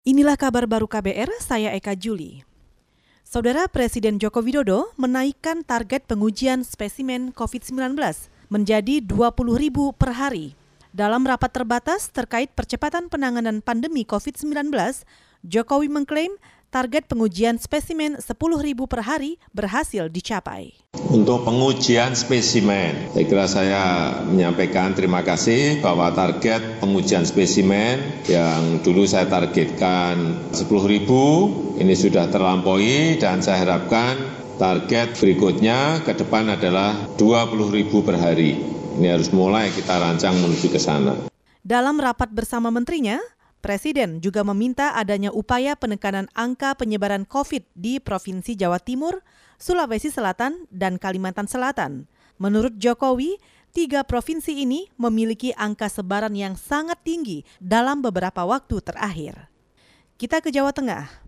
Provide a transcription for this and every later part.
Inilah kabar baru KBR, saya Eka Juli. Saudara Presiden Joko Widodo menaikkan target pengujian spesimen COVID-19 menjadi 20 ribu per hari. Dalam rapat terbatas terkait percepatan penanganan pandemi COVID-19, Jokowi mengklaim target pengujian spesimen 10.000 per hari berhasil dicapai. Untuk pengujian spesimen, saya kira saya menyampaikan terima kasih bahwa target pengujian spesimen yang dulu saya targetkan 10.000 ini sudah terlampaui dan saya harapkan target berikutnya ke depan adalah 20.000 per hari. Ini harus mulai kita rancang menuju ke sana. Dalam rapat bersama menterinya, Presiden juga meminta adanya upaya penekanan angka penyebaran COVID di Provinsi Jawa Timur, Sulawesi Selatan, dan Kalimantan Selatan. Menurut Jokowi, tiga provinsi ini memiliki angka sebaran yang sangat tinggi dalam beberapa waktu terakhir. Kita ke Jawa Tengah.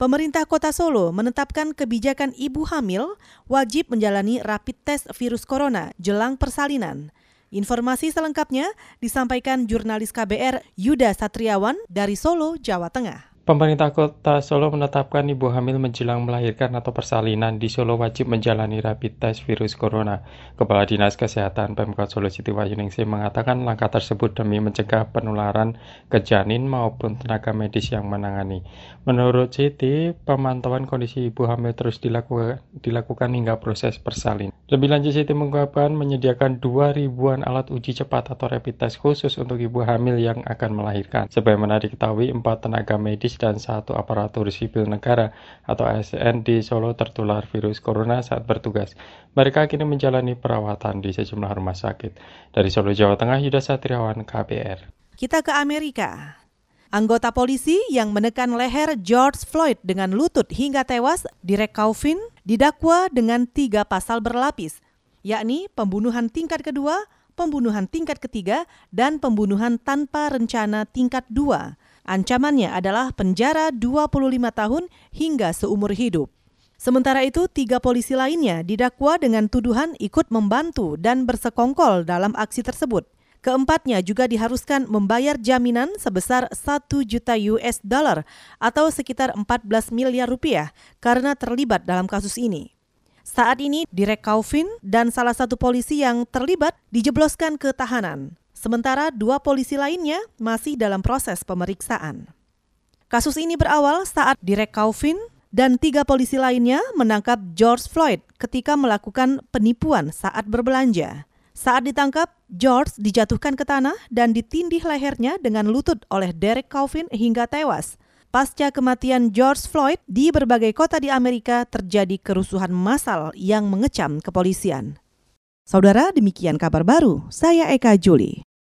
Pemerintah Kota Solo menetapkan kebijakan ibu hamil wajib menjalani rapid test virus corona jelang persalinan. Informasi selengkapnya disampaikan jurnalis KBR Yuda Satriawan dari Solo, Jawa Tengah. Pemerintah Kota Solo menetapkan ibu hamil menjelang melahirkan atau persalinan di Solo wajib menjalani rapid test virus corona. Kepala Dinas Kesehatan Pemkot Solo Siti Wahyuningsi mengatakan langkah tersebut demi mencegah penularan ke janin maupun tenaga medis yang menangani. Menurut Siti, pemantauan kondisi ibu hamil terus dilakukan, dilakukan hingga proses persalinan. Lebih lanjut Siti mengungkapkan menyediakan 2 ribuan alat uji cepat atau rapid test khusus untuk ibu hamil yang akan melahirkan. Sebagaimana diketahui, empat tenaga medis dan satu aparatur sipil negara atau ASN di Solo tertular virus corona saat bertugas. Mereka kini menjalani perawatan di sejumlah rumah sakit. Dari Solo, Jawa Tengah, Yuda Satriawan, KBR. Kita ke Amerika. Anggota polisi yang menekan leher George Floyd dengan lutut hingga tewas, Direk Kaufin, didakwa dengan tiga pasal berlapis, yakni pembunuhan tingkat kedua, pembunuhan tingkat ketiga, dan pembunuhan tanpa rencana tingkat dua. Ancamannya adalah penjara 25 tahun hingga seumur hidup. Sementara itu, tiga polisi lainnya didakwa dengan tuduhan ikut membantu dan bersekongkol dalam aksi tersebut. Keempatnya juga diharuskan membayar jaminan sebesar 1 juta US dollar atau sekitar 14 miliar rupiah karena terlibat dalam kasus ini. Saat ini, Direk Kaufin dan salah satu polisi yang terlibat dijebloskan ke tahanan sementara dua polisi lainnya masih dalam proses pemeriksaan. Kasus ini berawal saat Direk Kaufin dan tiga polisi lainnya menangkap George Floyd ketika melakukan penipuan saat berbelanja. Saat ditangkap, George dijatuhkan ke tanah dan ditindih lehernya dengan lutut oleh Derek Chauvin hingga tewas. Pasca kematian George Floyd, di berbagai kota di Amerika terjadi kerusuhan massal yang mengecam kepolisian. Saudara, demikian kabar baru. Saya Eka Juli.